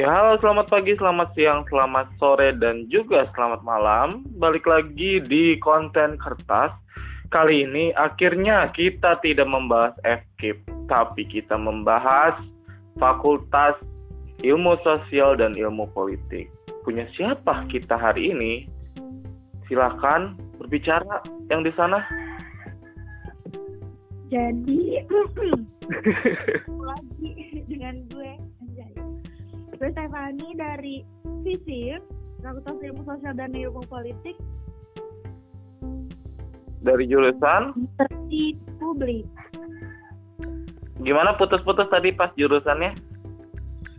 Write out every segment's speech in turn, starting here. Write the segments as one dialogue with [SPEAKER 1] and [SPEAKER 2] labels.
[SPEAKER 1] Ya, halo, selamat pagi, selamat siang, selamat sore, dan juga selamat malam. Balik lagi di konten kertas. Kali ini akhirnya kita tidak membahas FKIP, tapi kita membahas Fakultas Ilmu Sosial dan Ilmu Politik. Punya siapa kita hari ini? Silahkan berbicara yang di sana.
[SPEAKER 2] Jadi, lagi dengan gue. Gue Stefani dari FISIP, Fakultas Ilmu Sosial dan Ilmu Politik,
[SPEAKER 1] Dari jurusan,
[SPEAKER 2] Universitas Publik.
[SPEAKER 1] gimana putus-putus tadi pas jurusannya?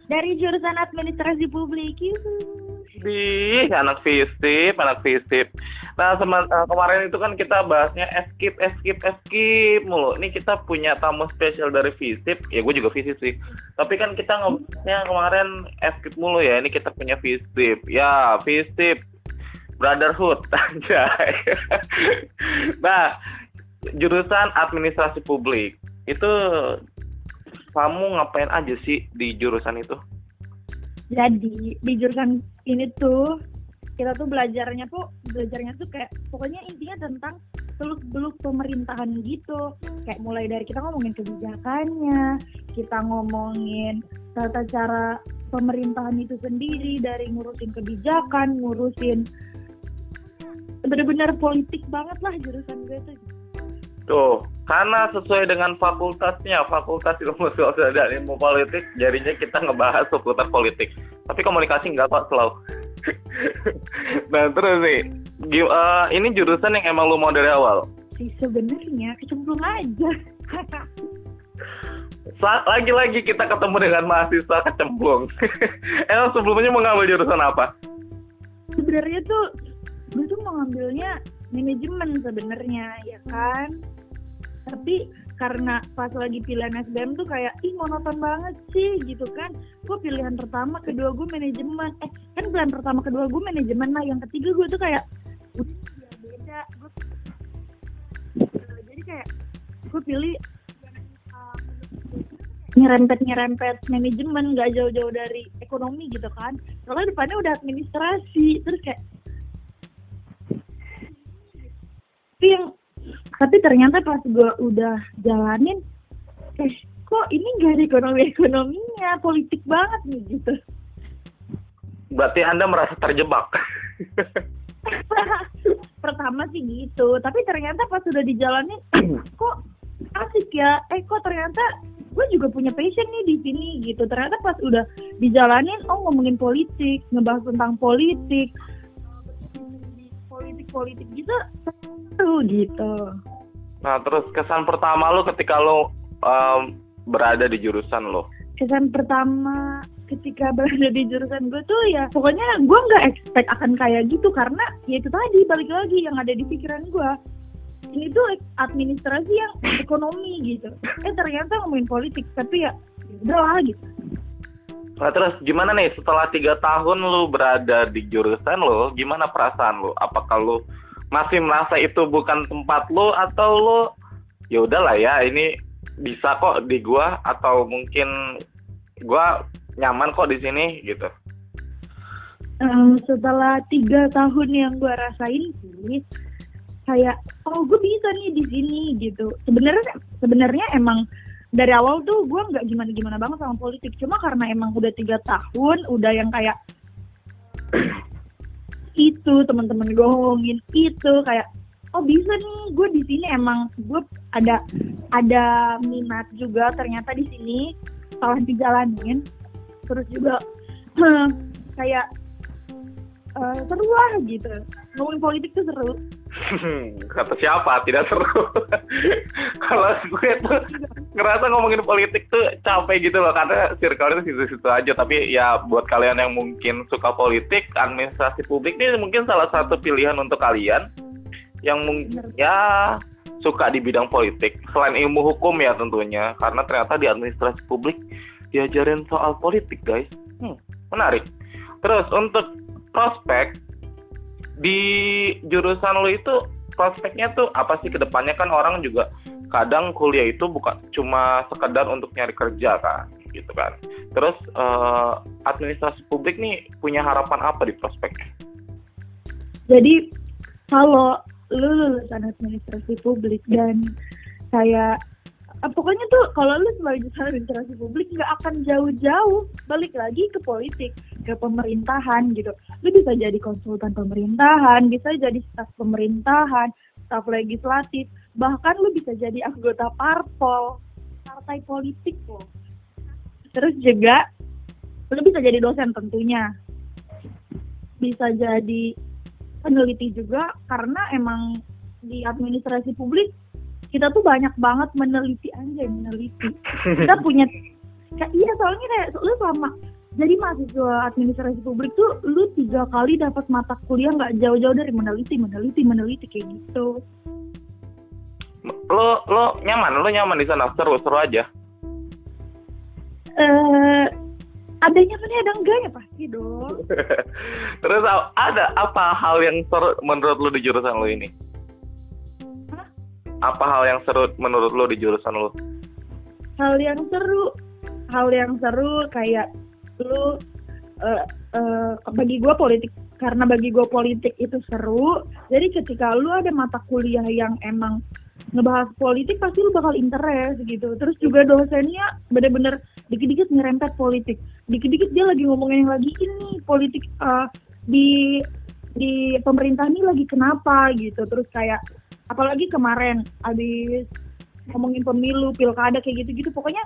[SPEAKER 2] Dari jurusan Administrasi Publik, yuhu.
[SPEAKER 1] Di anak FISIP, anak FISIP. Nah, sema- eh, kemarin itu kan kita bahasnya eskip, eskip, eskip mulu. Ini kita punya tamu spesial dari FISIP. Ya, gue juga FISIP sih. Tapi kan kita ngobrolnya kemarin eskip mulu ya. Ini kita punya FISIP. Ya, FISIP. Brotherhood. Anjay. nah, jurusan administrasi publik. Itu kamu ngapain aja sih di jurusan itu?
[SPEAKER 2] Jadi, di jurusan ini tuh, kita tuh belajarnya tuh, belajarnya tuh kayak, pokoknya intinya tentang seluk-beluk pemerintahan gitu. Kayak mulai dari kita ngomongin kebijakannya, kita ngomongin tata cara pemerintahan itu sendiri, dari ngurusin kebijakan, ngurusin bener-bener politik banget lah jurusan gue tuh.
[SPEAKER 1] Tuh, karena sesuai dengan fakultasnya, Fakultas Ilmu Sosial dan Ilmu Politik, jadinya kita ngebahas seputar politik. Tapi komunikasi nggak kok selalu. Nah terus nih, gi- eh, ini jurusan yang emang lu mau dari awal.
[SPEAKER 2] Sih sebenarnya kecemplung aja.
[SPEAKER 1] Lagi-lagi kita ketemu dengan mahasiswa kecemplung. emang sebelumnya mau ngambil jurusan apa?
[SPEAKER 2] sebenarnya tuh gue tuh mau ngambilnya manajemen sebenarnya ya kan tapi karena pas lagi pilihan SBM tuh kayak ih monoton banget sih gitu kan. Gue pilihan pertama kedua gue manajemen. Eh kan pilihan pertama kedua gue manajemen nah yang ketiga gue tuh kayak udah beda. Gue jadi kayak gue pilih nyerempet nyerempet manajemen nggak jauh-jauh dari ekonomi gitu kan. Soalnya depannya udah administrasi terus kayak tapi yang tapi ternyata pas gue udah jalanin eh kok ini gak ada ekonomi ekonominya politik banget nih gitu.
[SPEAKER 1] Berarti Anda merasa terjebak.
[SPEAKER 2] pertama sih gitu. Tapi ternyata pas udah dijalanin kok asik ya? Eh kok ternyata gue juga punya passion nih di sini gitu. Ternyata pas udah dijalanin oh ngomongin politik ngebahas tentang politik politik gitu seru gitu.
[SPEAKER 1] Nah, terus kesan pertama lu ketika lu em, berada di jurusan lo?
[SPEAKER 2] kesan pertama ketika berada di jurusan gue tuh ya pokoknya gue nggak expect akan kayak gitu karena ya itu tadi balik lagi yang ada di pikiran gue ini tuh administrasi yang ekonomi gitu. Eh ternyata ngomongin politik tapi ya udah lah gitu
[SPEAKER 1] Nah terus gimana nih setelah tiga tahun lu berada di jurusan lo, gimana perasaan lu? Apakah lu masih merasa itu bukan tempat lu atau lu ya udahlah ya ini bisa kok di gua atau mungkin gua nyaman kok di sini gitu.
[SPEAKER 2] Em, setelah tiga tahun yang gue rasain sih kayak oh gue bisa nih di sini gitu sebenarnya sebenarnya emang dari awal tuh gue nggak gimana gimana banget sama politik. Cuma karena emang udah tiga tahun udah yang kayak itu teman-teman gue ngomongin itu kayak oh bisa nih gue di sini emang gue ada ada minat juga ternyata di sini setelah dijalanin. Terus juga kayak eh, seru lah gitu ngomongin politik tuh seru
[SPEAKER 1] Kata siapa? Tidak seru. Kalau gue tuh ngerasa ngomongin politik tuh capek gitu loh karena circle itu situ-situ aja. Tapi ya buat kalian yang mungkin suka politik, administrasi publik ini mungkin salah satu pilihan untuk kalian yang mungkin ya suka di bidang politik. Selain ilmu hukum ya tentunya, karena ternyata di administrasi publik diajarin soal politik guys. Hmm, menarik. Terus untuk prospek di jurusan lo itu prospeknya tuh apa sih ke depannya kan orang juga kadang kuliah itu bukan cuma sekedar untuk nyari kerja kan gitu kan Terus eh, administrasi publik nih punya harapan apa di prospeknya?
[SPEAKER 2] Jadi kalau lu lulusan administrasi publik dan eh, pokoknya tuh kalau lu sebagai jurusan administrasi publik nggak akan jauh-jauh balik lagi ke politik ke pemerintahan gitu. Lu bisa jadi konsultan pemerintahan bisa jadi staf pemerintahan staf legislatif bahkan lu bisa jadi anggota parpol partai politik loh. Terus juga lu bisa jadi dosen tentunya. Bisa jadi peneliti juga karena emang di administrasi publik kita tuh banyak banget meneliti anjay meneliti. Kita punya kayak iya soalnya kayak lu selama jadi mahasiswa administrasi publik tuh lu tiga kali dapat mata kuliah nggak jauh-jauh dari meneliti meneliti meneliti kayak gitu.
[SPEAKER 1] Lo lo nyaman, lo nyaman di sana? Seru seru aja.
[SPEAKER 2] eh adanya kan ada enggaknya pasti dong.
[SPEAKER 1] Terus ada apa hal yang seru menurut lo di jurusan lo ini? Apa hal yang seru menurut lo di jurusan lo?
[SPEAKER 2] hal yang seru hal yang seru kayak lu eh eh, bagi gue politik karena bagi gue politik itu seru jadi ketika lu ada mata kuliah yang emang ngebahas politik pasti lu bakal interest gitu. Terus juga dosennya bener-bener dikit-dikit nyerempet politik. Dikit-dikit dia lagi ngomongin yang lagi ini politik eh, di di pemerintah ini lagi kenapa? gitu. Terus kayak apalagi kemarin abis ngomongin pemilu pilkada kayak gitu-gitu pokoknya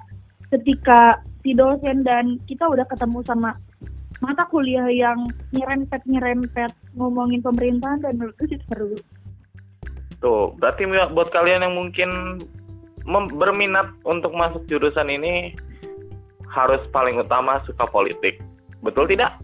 [SPEAKER 2] ketika si dosen dan kita udah ketemu sama mata kuliah yang nyerempet nyerempet ngomongin pemerintahan dan menurut gue sih seru
[SPEAKER 1] Tuh, berarti buat kalian yang mungkin berminat untuk masuk jurusan ini harus paling utama suka politik. Betul tidak?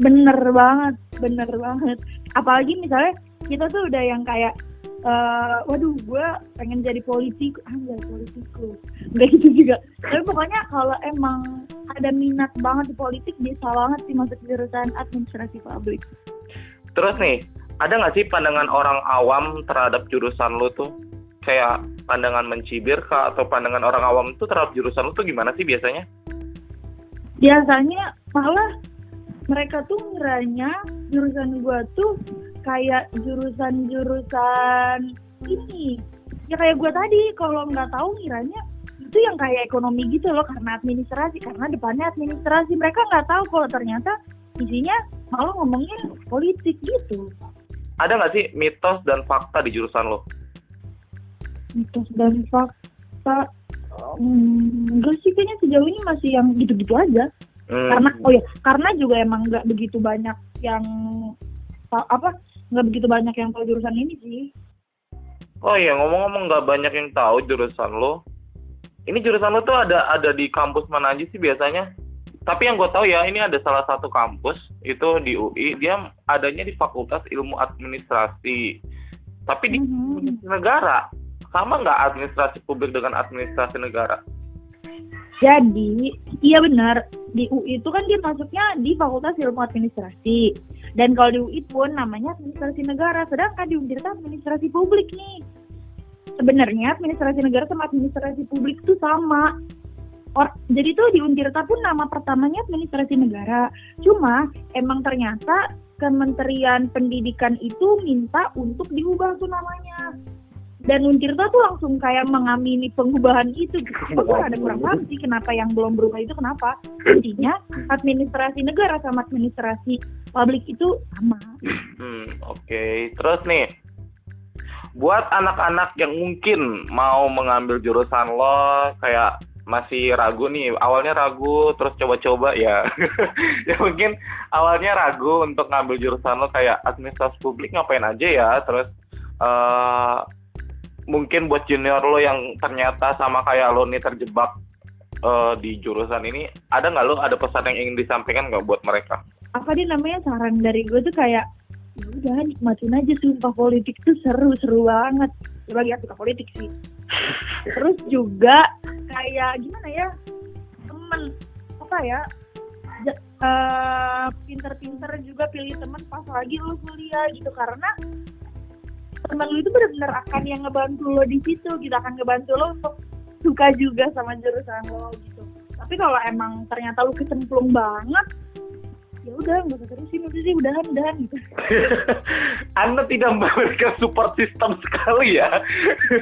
[SPEAKER 2] bener banget bener banget apalagi misalnya kita tuh udah yang kayak eh, waduh gue pengen jadi politik ah jadi politikus nggak gitu juga. Tapi pokoknya kalau emang ada minat banget di politik bisa banget sih masuk jurusan administrasi publik.
[SPEAKER 1] Terus nih, ada nggak sih pandangan orang awam terhadap jurusan lo tuh? Kayak pandangan mencibir kah? Atau pandangan orang awam tuh terhadap jurusan lo tuh gimana sih biasanya?
[SPEAKER 2] biasanya malah mereka tuh ngiranya jurusan gua tuh kayak jurusan-jurusan ini ya kayak gua tadi kalau nggak tahu ngiranya itu yang kayak ekonomi gitu loh karena administrasi karena depannya administrasi mereka nggak tahu kalau ternyata isinya malah ngomongin politik gitu
[SPEAKER 1] Ada nggak sih mitos dan fakta di jurusan lo?
[SPEAKER 2] mitos dan fakta hmm, enggak sih kayaknya sejauh ini masih yang gitu-gitu aja
[SPEAKER 1] Hmm.
[SPEAKER 2] karena oh ya karena juga emang nggak begitu banyak yang apa nggak begitu banyak yang tahu jurusan ini sih
[SPEAKER 1] Oh iya, ngomong-ngomong nggak banyak yang tahu jurusan lo. Ini jurusan lo tuh ada ada di kampus mana aja sih biasanya? Tapi yang gue tahu ya, ini ada salah satu kampus itu di UI, dia adanya di Fakultas Ilmu Administrasi. Tapi di
[SPEAKER 2] Mhm.
[SPEAKER 1] administrasi negara, sama nggak administrasi publik dengan administrasi negara?
[SPEAKER 2] Jadi iya benar di UI itu kan dia masuknya di Fakultas Ilmu Administrasi dan kalau di UI pun namanya administrasi negara sedangkan di Untirta administrasi publik nih sebenarnya administrasi negara sama administrasi publik itu sama Or, jadi tuh di Untirta pun nama pertamanya administrasi negara. Cuma emang ternyata Kementerian Pendidikan itu minta untuk diubah tuh namanya. Dan Untirta tuh langsung kayak mengamini pengubahan itu. Gue ada kurang paham sih kenapa yang belum berubah itu kenapa. Intinya administrasi negara sama administrasi publik itu sama.
[SPEAKER 1] Hmm, oke. Terus nih, buat anak-anak yang mungkin mau mengambil jurusan lo, kayak masih ragu nih, awalnya ragu, terus coba-coba ya. ya mungkin awalnya ragu untuk ngambil jurusan lo kayak administrasi publik ngapain aja ya, terus eh mungkin buat junior lo yang ternyata sama kayak lo nih terjebak eh, di jurusan ini, ada nggak lo ada pesan yang ingin disampaikan nggak buat mereka?
[SPEAKER 2] Apa dia namanya saran dari gue tuh kayak "Ya udah nikmatin aja sumpah politik tuh seru seru banget. Ya bagi aku suka politik sih. Terus juga kayak gimana ya temen apa ya eh, pinter-pinter juga pilih temen pas lagi lu kuliah gitu. Karena teman lu itu benar-benar akan yang ngebantu lo di situ gitu akan ngebantu lo untuk suka juga sama jurusan lo gitu tapi kalau emang ternyata lu kecemplung banget ya udah nggak usah terusin udah sih udahan udahan gitu
[SPEAKER 1] Anda tidak memberikan support system sekali ya.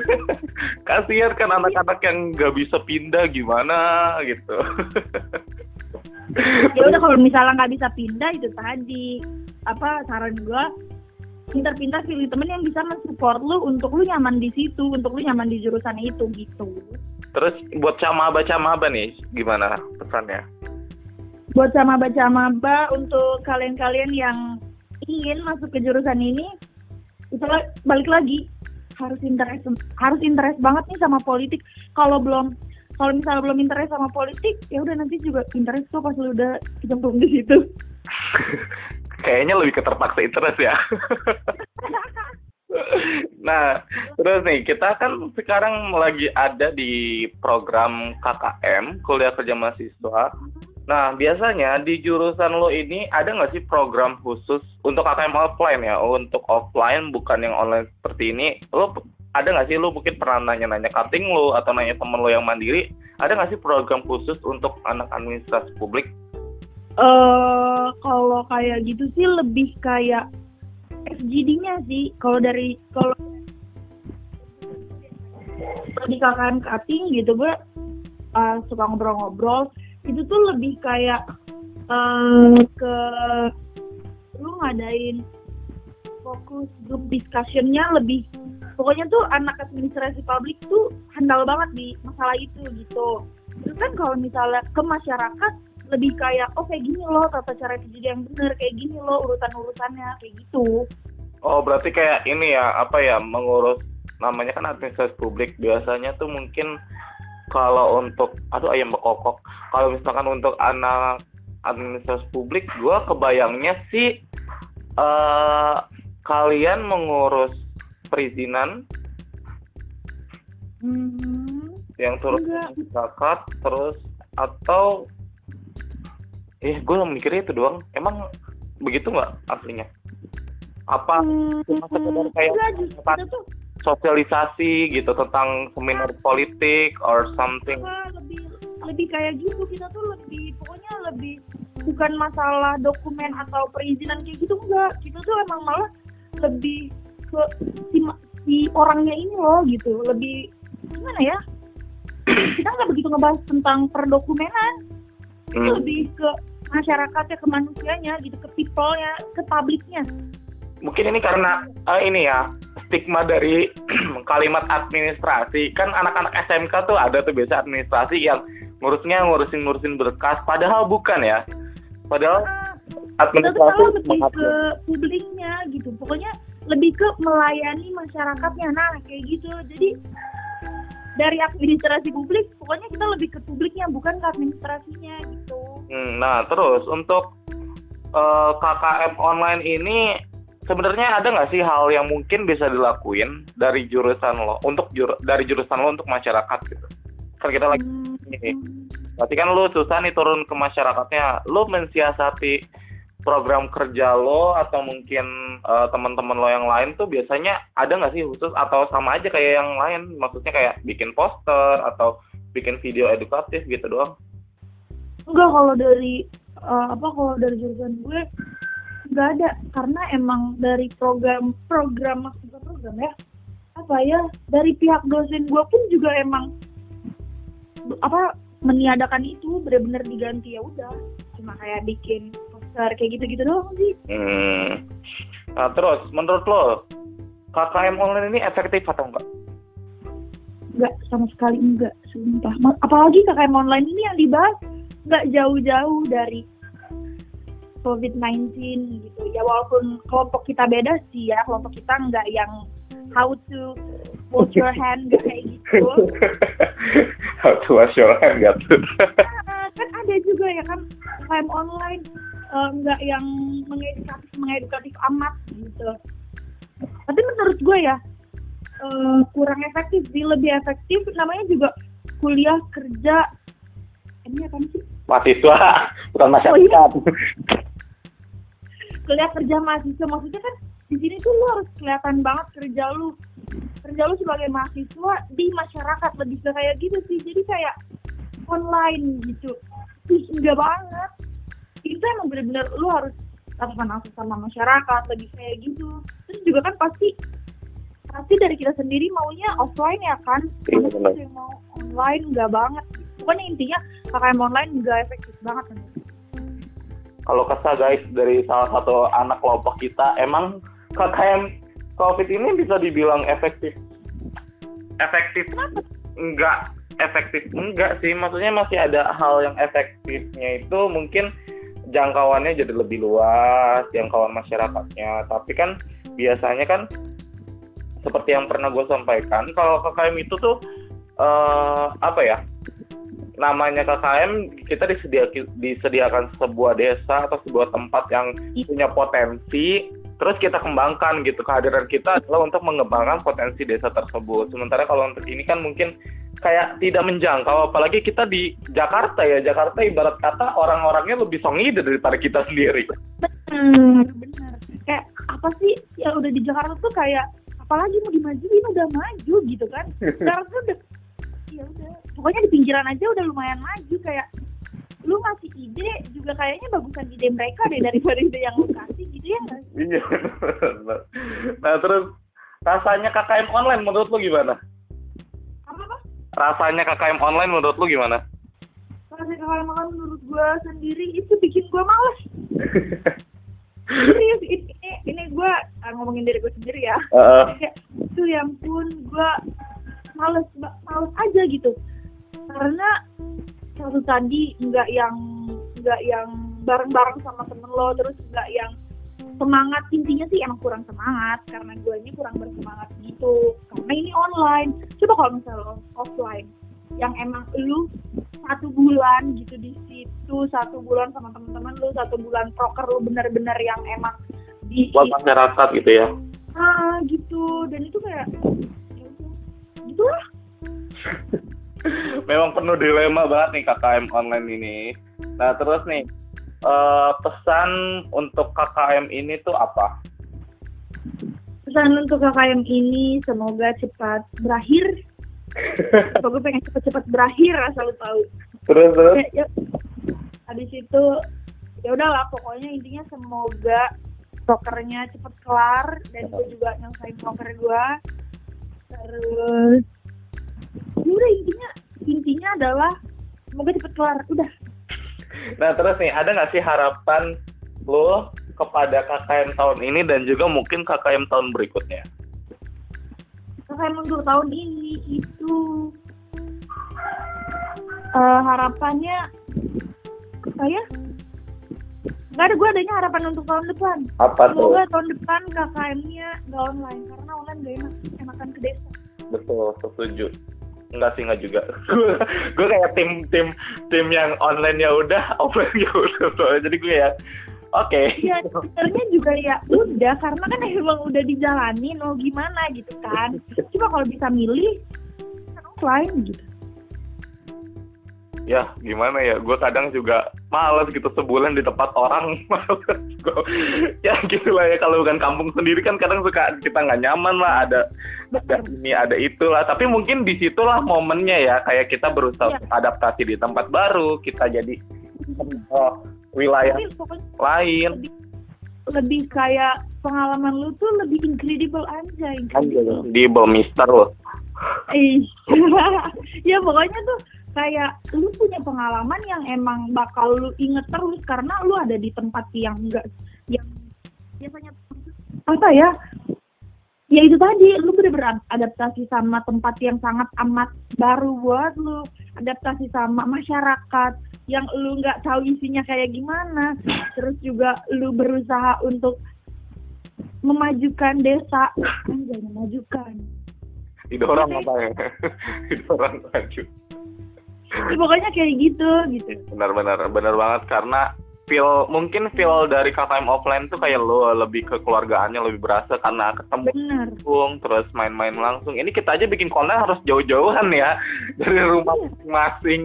[SPEAKER 1] Kasihan kan anak-anak yang nggak bisa pindah gimana gitu.
[SPEAKER 2] ya udah kalau misalnya nggak bisa pindah itu tadi apa saran gua pintar-pintar pilih temen yang bisa mensupport lu untuk lu nyaman di situ untuk lu nyaman di jurusan itu gitu.
[SPEAKER 1] Terus buat camaba-camaba nih gimana pesannya?
[SPEAKER 2] buat sama baca maba untuk kalian-kalian yang ingin masuk ke jurusan ini itu balik lagi harus interest harus interest banget nih sama politik. Kalau belum kalau misalnya belum interest sama politik ya udah nanti juga interest kok pas lu udah kecemplung di situ
[SPEAKER 1] Kayaknya lebih ke terpaksa interest ya. nah, terus nih kita kan sekarang lagi ada di program KKM, kuliah kerja mahasiswa. Nah, biasanya di jurusan lo ini ada nggak sih program khusus untuk KKM offline ya? Untuk offline bukan yang online seperti ini. Lo ada nggak sih lo mungkin pernah nanya-nanya cutting lo atau nanya temen lo yang mandiri? Ada nggak sih program khusus untuk anak administrasi publik?
[SPEAKER 2] Eh kalau kayak gitu sih lebih kayak FGD-nya sih. Kalau dari kalau di KKN cutting gitu gue uh, suka ngobrol-ngobrol. Itu tuh lebih kayak eh, ke lu ngadain fokus group discussion-nya lebih pokoknya tuh anak administrasi publik tuh handal banget di masalah itu gitu. Terus kan kalau misalnya ke masyarakat lebih kayak oh kayak gini loh tata cara kerja yang bener kayak gini loh urutan urutannya kayak gitu
[SPEAKER 1] Oh, berarti kayak ini ya, apa ya, mengurus namanya kan administrasi publik. Biasanya tuh mungkin kalau untuk aduh ayam bekokok. Kalau misalkan untuk anak administrasi publik, gua kebayangnya sih eh kalian mengurus perizinan
[SPEAKER 2] hmm,
[SPEAKER 1] yang turut zakat terus atau eh gue mikirnya itu doang. Emang begitu nggak aslinya? Apa
[SPEAKER 2] hmm,
[SPEAKER 1] cuma sekedar kayak
[SPEAKER 2] enggak, tuh
[SPEAKER 1] sosialisasi gitu tentang seminar politik or something.
[SPEAKER 2] lebih lebih kayak gitu kita tuh lebih pokoknya lebih bukan masalah dokumen atau perizinan kayak gitu enggak kita tuh emang malah lebih ke si, si orangnya ini loh gitu lebih gimana ya kita nggak begitu ngebahas tentang perdokumenan itu
[SPEAKER 1] Hmm.
[SPEAKER 2] lebih ke masyarakatnya ke manusianya gitu ke people-nya ke publiknya
[SPEAKER 1] Mungkin ini karena eh, ini ya stigma dari kalimat administrasi. Kan anak-anak SMK tuh ada tuh biasa administrasi yang ngurusnya ngurusin ngurusin berkas padahal bukan ya. Padahal
[SPEAKER 2] Ah,
[SPEAKER 1] administrasi
[SPEAKER 2] lebih ke publiknya gitu. Pokoknya lebih ke melayani masyarakatnya. Nah kayak gitu. Jadi dari administrasi publik pokoknya kita lebih ke publiknya bukan ke administrasinya gitu
[SPEAKER 1] Hmm, nah terus untuk eh, KKM online ini sebenarnya ada nggak sih hal yang mungkin bisa dilakuin dari jurusan lo untuk jur dari jurusan lo untuk masyarakat gitu kan kita lagi
[SPEAKER 2] Hmm,
[SPEAKER 1] ini. Berarti kan lu susah nih turun ke masyarakatnya. Lu mensiasati program kerja lo atau mungkin eh, teman-teman lo yang lain tuh biasanya ada nggak sih khusus atau sama aja kayak yang lain? Maksudnya kayak bikin poster atau bikin video edukatif gitu doang?
[SPEAKER 2] Enggak kalau dari eh, apa kalau dari jurusan gue nggak ada. Karena emang dari program program maksudnya program ya apa ya dari pihak dosen gue pun juga emang apa meniadakan itu benar-benar diganti ya udah. Cuma kayak bikin poster kayak gitu-gitu doang sih.
[SPEAKER 1] Hmm. Nah terus menurut lo KKM online ini efektif atau enggak?
[SPEAKER 2] nggak sama sekali enggak sumpah. Apalagi KKM online ini yang dibahas nggak jauh-jauh dari COVID-19 gitu. Ya walaupun kelompok kita beda sih ya kelompok kita nggak yang how to wash your hand kayak gitu.
[SPEAKER 1] How to wash your hand gitu.
[SPEAKER 2] Kan ada juga ya kan KKM online eh, nggak yang mengedukatif mengedukatif amat gitu. Tapi menurut gue ya eh, kurang efektif sih lebih efektif namanya juga kuliah kerja ini apa sih
[SPEAKER 1] Mahasiswa bukan
[SPEAKER 2] Oh,
[SPEAKER 1] masyarakat.
[SPEAKER 2] kuliah kerja mahasiswa maksudnya kan di sini tuh lu harus kelihatan banget kerja lu. Kerja lu sebagai mahasiswa di masyarakat lebih ke kayak gitu sih. Jadi kayak online gitu. Ih, enggak banget. Itu emang bener-bener lu harus lakukan akses sama masyarakat lebih kayak gitu. Terus juga kan pasti pasti dari kita sendiri maunya offline ya kan?
[SPEAKER 1] Iya,
[SPEAKER 2] yang mau online enggak banget. Pokoknya intinya KKM online enggak efektif banget kan
[SPEAKER 1] Kalau kesah guys dari salah satu anak kelompok kita, emang KKM COVID ini bisa dibilang efektif? Efektif? Enggak efektif enggak sih. Maksudnya masih ada hal yang efektifnya itu mungkin jangkauannya jadi lebih luas, jangkauan masyarakatnya. Tapi kan biasanya kan seperti yang pernah gue sampaikan, kalau KKM itu tuh eh, apa ya? Namanya KKM kita disediakan disediakan sebuah desa atau sebuah tempat yang punya potensi. Terus kita kembangkan gitu. Kehadiran kita adalah untuk mengembangkan potensi desa tersebut. Sementara kalau untuk ini kan mungkin kayak tidak menjangkau. Apalagi kita di Jakarta ya. Jakarta ibarat kata orang-orangnya lebih songide daripada kita sendiri.
[SPEAKER 2] Bener bener kayak apa sih? Yang udah di Jakarta tuh kayak apalagi mau dimajuin udah maju gitu kan. Jakarta tuh udah ya udah pokoknya di pinggiran aja udah lumayan maju kayak lu ngasih ide juga kayaknya bagusan ide mereka deh daripada ide yang lu kasih gitu ya nggak?
[SPEAKER 1] Iya. nah terus rasanya KKM online menurut lu gimana
[SPEAKER 2] apa apa
[SPEAKER 1] rasanya KKM online menurut lu gimana
[SPEAKER 2] kalau kalau makan menurut gua sendiri itu bikin gua males serius ini ini, ini gua ah, ngomongin diri gua sendiri ya
[SPEAKER 1] Heeh.
[SPEAKER 2] kayak tuh ya ampun gue males males aja gitu. Karena satu tadi nggak yang nggak yang bareng-bareng sama temen lo terus nggak yang semangat. Intinya sih emang kurang semangat karena gue ini kurang bersemangat gitu. Karena ini online. Coba kalau misalnya lo offline yang emang lu satu bulan gitu di situ satu bulan sama temen-temen lu satu bulan proker lu bener-bener yang emang di
[SPEAKER 1] buat masyarakat gitu ya?
[SPEAKER 2] Ah gitu. Dan itu kayak lah
[SPEAKER 1] memang penuh dilema banget nih KKM online ini. Nah terus nih eh, pesan untuk KKM ini tuh apa?
[SPEAKER 2] pesan untuk KKM ini semoga cepat berakhir Semoga gue pengen cepet-cepet berakhir asal lu tahu
[SPEAKER 1] Terus terus?
[SPEAKER 2] ya, ya. habis itu ya udahlah pokoknya intinya semoga prokernya cepet kelar dan gue juga nyelesain proker gue terus udah intinya intinya adalah semoga cepet kelar udah
[SPEAKER 1] Nah terus nih ada nggak sih harapan lo kepada KKM tahun ini dan juga mungkin KKM tahun berikutnya?
[SPEAKER 2] KKM untuk tahun ini itu eh, harapannya apa ya nggak ada gue adanya harapan untuk tahun depan
[SPEAKER 1] Apa tuh?
[SPEAKER 2] semoga tahun depan KKM-nya nggak online karena online gak enak enakan ke desa
[SPEAKER 1] Betul, setuju. Enggak sih, enggak juga. gue kayak tim tim tim yang online ya udah, offline ya udah. Soalnya Jadi gue ya, oke.
[SPEAKER 2] ya sebenarnya juga ya udah karena kan emang udah dijalanin mau gimana gitu kan coba kalau bisa milih kan offline gitu
[SPEAKER 1] ya gimana ya? Gue kadang juga males gitu sebulan di tempat orang. Males Gua- ya gitulah ya. Kalau bukan kampung sendiri kan kadang suka kita nggak nyaman lah. Ada ada ini ada itulah. Tapi mungkin di situlah momennya ya. Kayak kita berusaha
[SPEAKER 2] Iya.
[SPEAKER 1] untuk adaptasi di tempat baru kita jadi eh, wilayah
[SPEAKER 2] tapi
[SPEAKER 1] lain.
[SPEAKER 2] lebih kayak pengalaman lu tuh lebih incredible aja incredible.
[SPEAKER 1] di Mister loh.
[SPEAKER 2] Ih. ya pokoknya tuh kayak lu punya pengalaman yang emang bakal lu inget terus karena lu ada di tempat yang enggak yang biasanya apa ya? Ya itu tadi lu bener-bener adaptasi sama tempat yang sangat amat baru buat lu adaptasi sama masyarakat yang lu nggak tahu isinya kayak gimana terus juga lu berusaha untuk memajukan desa. Enggak memajukan.
[SPEAKER 1] Didorong apa ya? Didorong maju
[SPEAKER 2] Ya, pokoknya kayak gitu gitu.
[SPEAKER 1] Benar-benar benar banget karena feel mungkin feel dari KKM offline tuh kayak lo lebih ke keluargaannya lebih berasa karena ketemu
[SPEAKER 2] bener
[SPEAKER 1] langsung terus main-main langsung. Ini kita aja bikin konten harus jauh-jauhan ya dari rumah
[SPEAKER 2] Iya.
[SPEAKER 1] masing-masing.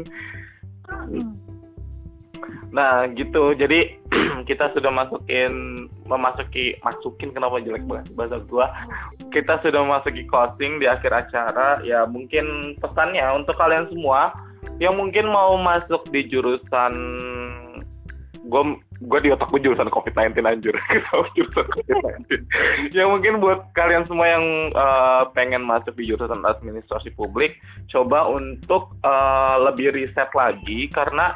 [SPEAKER 1] Nah gitu. Jadi kita sudah masukin memasuki masukin kenapa jelek banget bahasa gua? Kita sudah memasuki closing di akhir acara. Ya mungkin pesannya untuk kalian semua yang mungkin mau masuk di jurusan gue gue di otak gue jurusan COVID-19 anjir jurusan COVID-19 yang mungkin buat kalian semua yang uh, pengen masuk di jurusan administrasi publik coba untuk uh, lebih riset lagi karena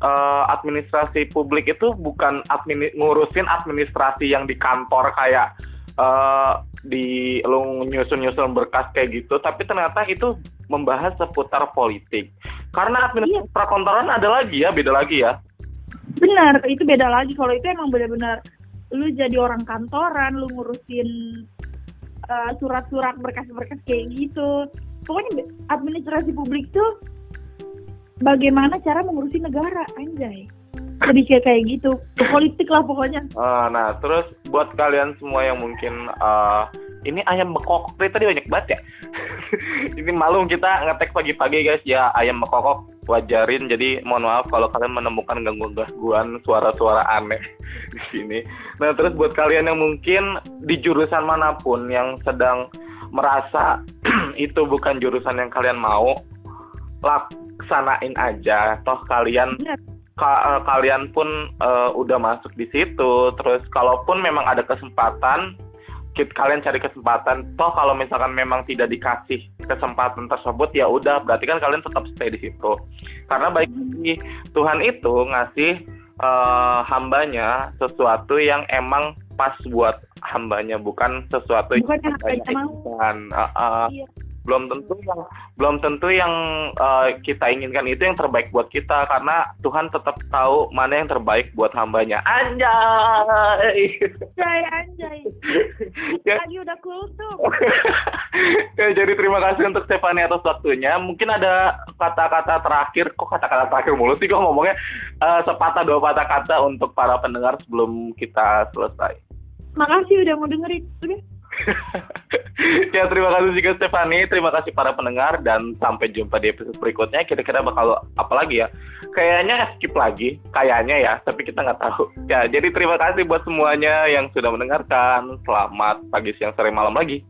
[SPEAKER 1] uh, administrasi publik itu bukan admin ngurusin administrasi yang di kantor kayak uh, di lu nyusun-nyusun berkas kayak gitu tapi ternyata itu membahas seputar politik. Karena administrasi iya. prakontoran ada lagi ya beda lagi ya?
[SPEAKER 2] Benar itu beda lagi. Kalau itu emang benar-benar lu jadi orang kantoran lu ngurusin uh, surat-surat berkas-berkas kayak gitu. Pokoknya administrasi publik tuh bagaimana cara mengurusi negara anjay. Lebih kayak kayak gitu. Politik lah pokoknya.
[SPEAKER 1] Uh, nah terus buat kalian semua yang mungkin uh, ini ayam bekok tadi banyak banget ya ini malu kita ngetek pagi-pagi guys ya ayam bekok wajarin jadi mohon maaf kalau kalian menemukan gangguan-gangguan suara-suara aneh di sini. Nah terus buat kalian yang mungkin di jurusan mana pun yang sedang merasa itu bukan jurusan yang kalian mau, laksanain aja. Toh kalian ka, uh, kalian pun uh, udah masuk di situ. Terus kalaupun memang ada kesempatan kalian cari kesempatan. Toh kalau misalkan memang tidak dikasih kesempatan tersebut ya udah berarti kan kalian tetap stay di situ. Karena baik lagi Tuhan itu ngasih uh, hambanya sesuatu yang emang pas buat hambanya bukan sesuatu
[SPEAKER 2] bukan yang hambanya
[SPEAKER 1] mau. Uh, uh, iya belum tentu yang belum tentu yang uh, kita inginkan itu yang terbaik buat kita karena Tuhan tetap tahu mana yang terbaik buat hambanya. Anjay!
[SPEAKER 2] Anjay anjay. Ya. lagi udah kultum.
[SPEAKER 1] Ya, jadi terima kasih untuk Stefani atas waktunya. Mungkin ada kata-kata terakhir. Kok kata-kata terakhir mulu sih? Kok ngomongnya uh, sepatah dua patah kata untuk para pendengar sebelum kita selesai?
[SPEAKER 2] Makasih udah mau dengerin. Udah
[SPEAKER 1] ya terima kasih juga Stefani, terima kasih para pendengar dan sampai jumpa di episode berikutnya. Kira-kira bakal apa lagi ya? Kayaknya skip lagi, kayaknya ya, tapi kita nggak tahu. Ya, jadi terima kasih buat semuanya yang sudah mendengarkan. Selamat pagi, siang, sore, malam lagi.